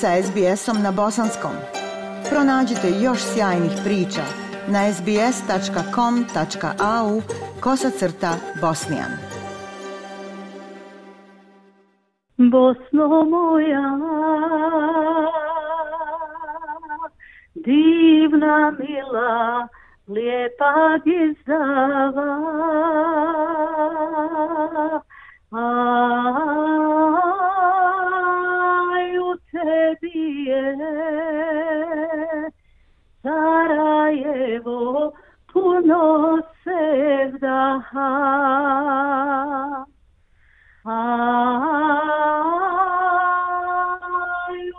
sa SBS-om na bosanskom. Pronađite još sjajnih priča na sbs.com.au kosacrta bosnijan. Bosno moja, divna mila, lijepa gizdava Sarajevo puno sevdaha. Aj,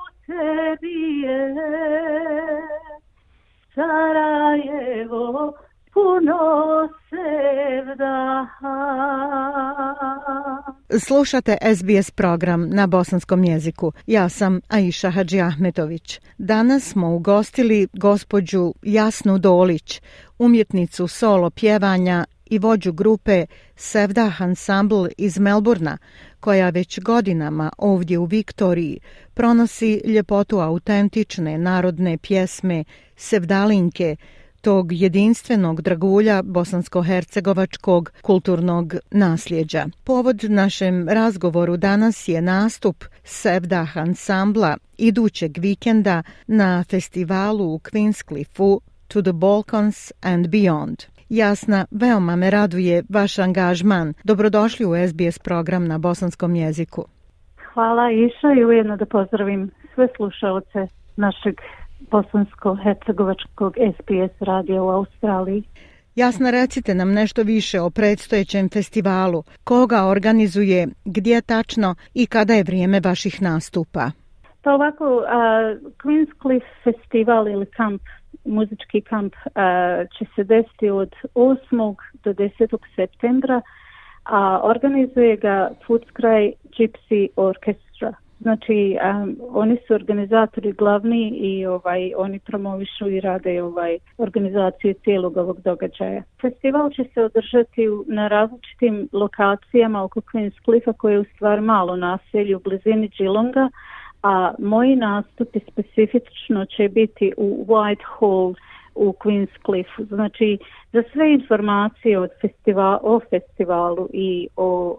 u tebi je Sarajevo puno sevdaha. Slušate SBS program na bosanskom jeziku. Ja sam Aisha Hadži Ahmetović. Danas smo ugostili gospođu Jasnu Dolić, umjetnicu solo pjevanja i vođu grupe Sevda Ensemble iz Melburna, koja već godinama ovdje u Viktoriji pronosi ljepotu autentične narodne pjesme Sevdalinke, tog jedinstvenog dragulja bosansko-hercegovačkog kulturnog nasljeđa. Povod našem razgovoru danas je nastup Sevdah ansambla idućeg vikenda na festivalu u kvinsklifu To the Balkans and Beyond. Jasna, veoma me raduje vaš angažman. Dobrodošli u SBS program na bosanskom jeziku. Hvala Iša i ujedno da pozdravim sve slušalce našeg bosansko-hercegovačkog SPS radija u Australiji. Jasna, recite nam nešto više o predstojećem festivalu. Koga organizuje, gdje tačno i kada je vrijeme vaših nastupa? Pa ovako, uh, festival ili kamp, muzički kamp uh, će se desiti od 8. do 10. septembra, a organizuje ga Footscray Gypsy Orchestra. Znači, oni su organizatori glavni i ovaj oni promovišu i rade ovaj organizaciju cijelog ovog događaja. Festival će se održati u, na različitim lokacijama oko Queen's Cliffa koje je u stvar malo naselje u blizini Geelonga, a moji nastupi specifično će biti u Whitehall u Queen's Znači, za sve informacije od festival, o festivalu i o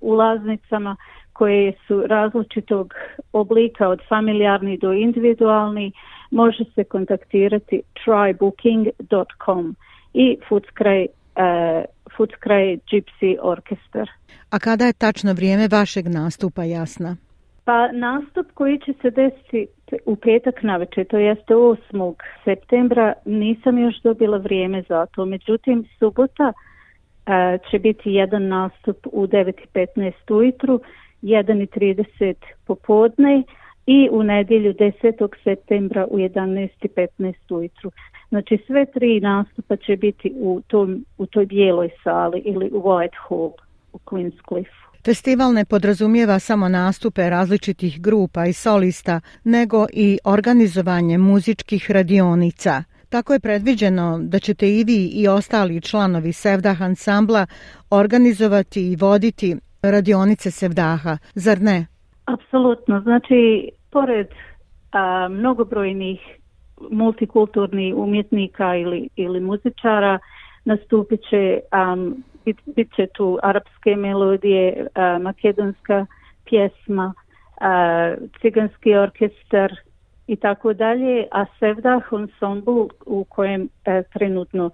ulaznicama koje su različitog oblika od familijarni do individualni može se kontaktirati trybooking.com i Futskraj uh, e, Gypsy Orkestar. A kada je tačno vrijeme vašeg nastupa jasna? Pa nastup koji će se desiti u petak navečer, to jeste 8. septembra, nisam još dobila vrijeme za to. Međutim, subota e, će biti jedan nastup u 9.15 ujutru 1.30 popodne i u nedjelju 10. septembra u 11.15 ujutru. Znači sve tri nastupa će biti u, tom, u toj bijeloj sali ili u White Hall u Queen's Festival ne podrazumijeva samo nastupe različitih grupa i solista, nego i organizovanje muzičkih radionica. Tako je predviđeno da ćete i vi i ostali članovi Sevdah ansambla organizovati i voditi radionice Sevdaha, zar ne? Apsolutno, znači pored mnogobrojnih multikulturnih umjetnika ili, ili muzičara nastupit će, bit, će tu arapske melodije, makedonska pjesma, ciganski orkestar i tako dalje, a Sevdah ensemble u kojem e, trenutno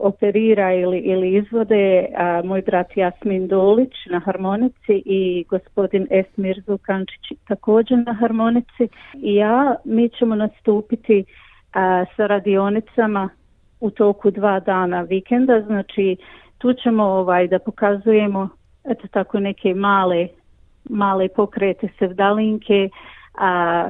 operira ili, ili izvode a, moj brat Jasmin Dolić na harmonici i gospodin Esmir Zukančić također na harmonici i ja mi ćemo nastupiti sa radionicama u toku dva dana vikenda znači tu ćemo ovaj da pokazujemo eto tako neke male male pokrete sevdalinke a,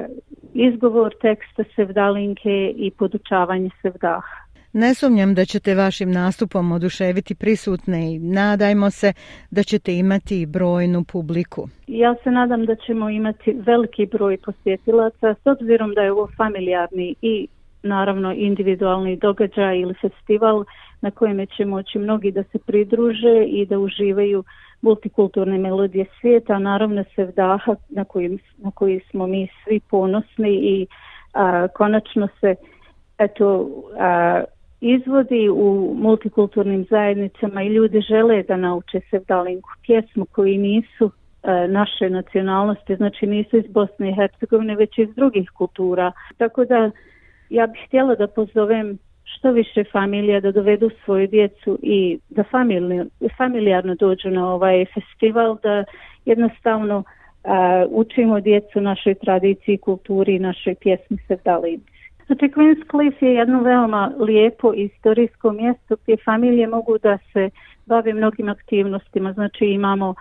izgovor teksta sevdalinke i podučavanje sevdaha ne sumnjam da ćete vašim nastupom oduševiti prisutne i nadajmo se da ćete imati brojnu publiku. Ja se nadam da ćemo imati veliki broj posjetilaca s obzirom da je ovo familijarni i naravno individualni događaj ili festival na kojem će moći mnogi da se pridruže i da uživaju multikulturne melodije svijeta, naravno se vdaha na koji, na koji smo mi svi ponosni i konačno se eto izvodi u multikulturnim zajednicama i ljudi žele da nauče se sevdalinku pjesmu koji nisu e, naše nacionalnosti, znači nisu iz Bosne i Hercegovine već iz drugih kultura. Tako da ja bih htjela da pozovem što više familija da dovedu svoju djecu i da familijarno dođu na ovaj festival, da jednostavno e, učimo djecu našoj tradiciji, kulturi i našoj pjesmi Sevdalinu. Znači, Queen's Cliff je jedno veoma lijepo istorijsko mjesto gdje familije mogu da se bave mnogim aktivnostima. Znači, imamo,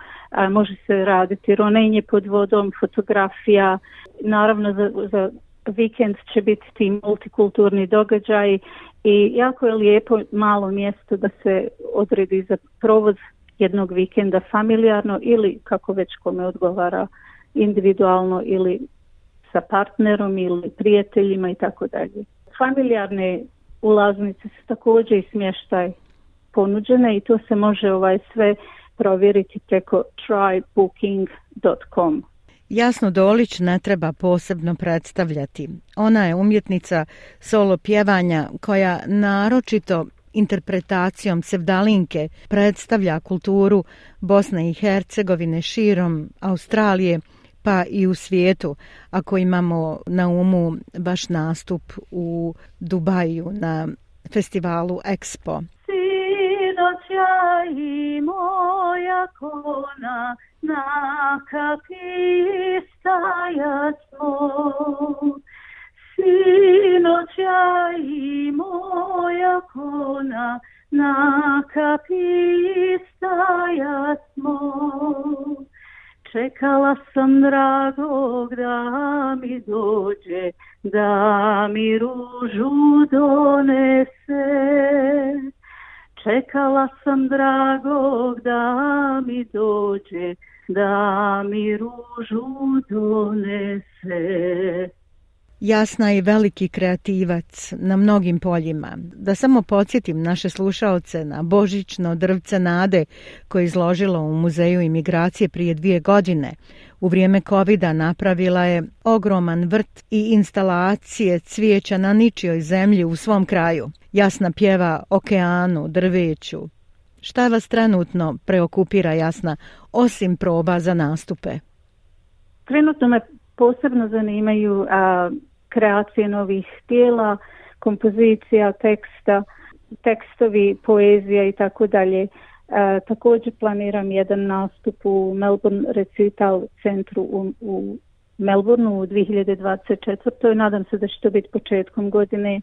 može se raditi ronenje pod vodom, fotografija. Naravno, za, za vikend će biti ti multikulturni događaj i jako je lijepo malo mjesto da se odredi za provoz jednog vikenda familijarno ili kako već kome odgovara individualno ili sa partnerom ili prijateljima i tako dalje. Familijarne ulaznice su također i smještaj ponuđene i to se može ovaj sve provjeriti preko trybooking.com. Jasno Dolić ne treba posebno predstavljati. Ona je umjetnica solo pjevanja koja naročito interpretacijom Sevdalinke predstavlja kulturu Bosne i Hercegovine širom Australije, pa i u svijetu. Ako imamo na umu vaš nastup u Dubaju na festivalu Expo. Sinoća i moja kona na kapi staja Sinoća i moja kona na kapi čekala sam dragog da mi dođe, da mi ružu donese. Čekala sam dragog da mi dođe, da mi ružu donese. Jasna je veliki kreativac na mnogim poljima. Da samo podsjetim naše slušaoce na Božićno drvce nade koje je izložilo u Muzeju imigracije prije dvije godine. U vrijeme covid napravila je ogroman vrt i instalacije cvijeća na ničijoj zemlji u svom kraju. Jasna pjeva okeanu, drveću. Šta vas trenutno preokupira Jasna, osim proba za nastupe? Trenutno me posebno zanimaju a, kreacije novih tijela, kompozicija teksta, tekstovi, poezija i tako dalje. E, također planiram jedan nastup u Melbourne Recital centru u, u Melbourneu u 2024. Nadam se da će to biti početkom godine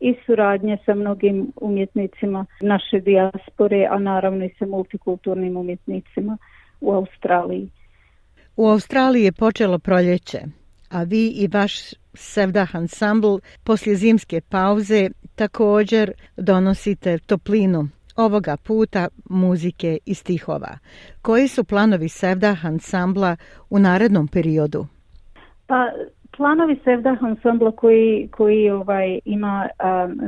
i suradnje sa mnogim umjetnicima naše dijaspore, a naravno i sa multikulturnim umjetnicima u Australiji. U Australiji je počelo proljeće, a vi i vaš Sevdah Ensemble poslije zimske pauze također donosite toplinu ovoga puta muzike i stihova. Koji su planovi Sevdah Ansambla u narednom periodu? Pa, planovi Sevdah Ansambla koji, koji ovaj, ima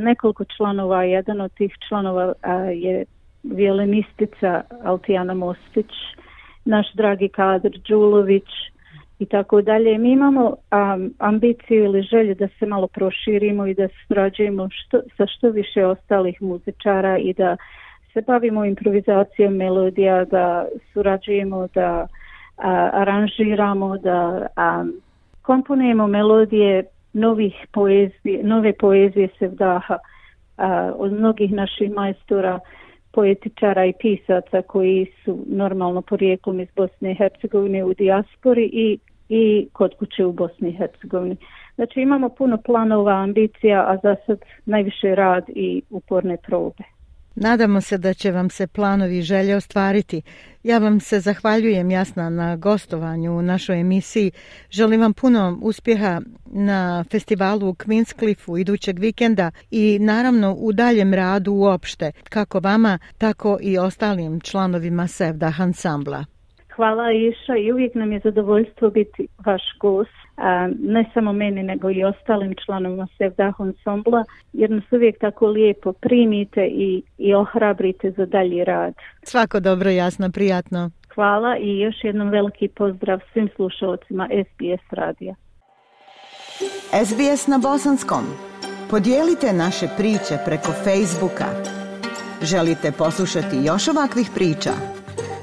nekoliko članova, jedan od tih članova je violinistica Altijana Mostić, naš dragi kadr Đulović, i tako dalje. Mi imamo ambiciju ili želju da se malo proširimo i da srađujemo što, sa što više ostalih muzičara i da se bavimo improvizacijom melodija, da surađujemo, da aranžiramo, da a, komponujemo melodije novih poezije, nove poezije Sevdaha a, od mnogih naših majstora poetičara i pisaca koji su normalno porijeklom iz Bosne i Hercegovine u dijaspori i i kod kuće u Bosni i Hercegovini. Znači imamo puno planova, ambicija, a za sad najviše rad i uporne probe. Nadamo se da će vam se planovi želje ostvariti. Ja vam se zahvaljujem jasna na gostovanju u našoj emisiji. Želim vam puno uspjeha na festivalu u kvinsklifu idućeg vikenda i naravno u daljem radu uopšte, kako vama, tako i ostalim članovima Sevda ansambla. Hvala Iša i uvijek nam je zadovoljstvo biti vaš gost, ne samo meni nego i ostalim članovima Sevdah Sombla, jer nas uvijek tako lijepo primite i, i ohrabrite za dalji rad. Svako dobro, jasno, prijatno. Hvala i još jednom veliki pozdrav svim slušalcima SBS radija. SBS na bosanskom. Podijelite naše priče preko Facebooka. Želite poslušati još ovakvih priča?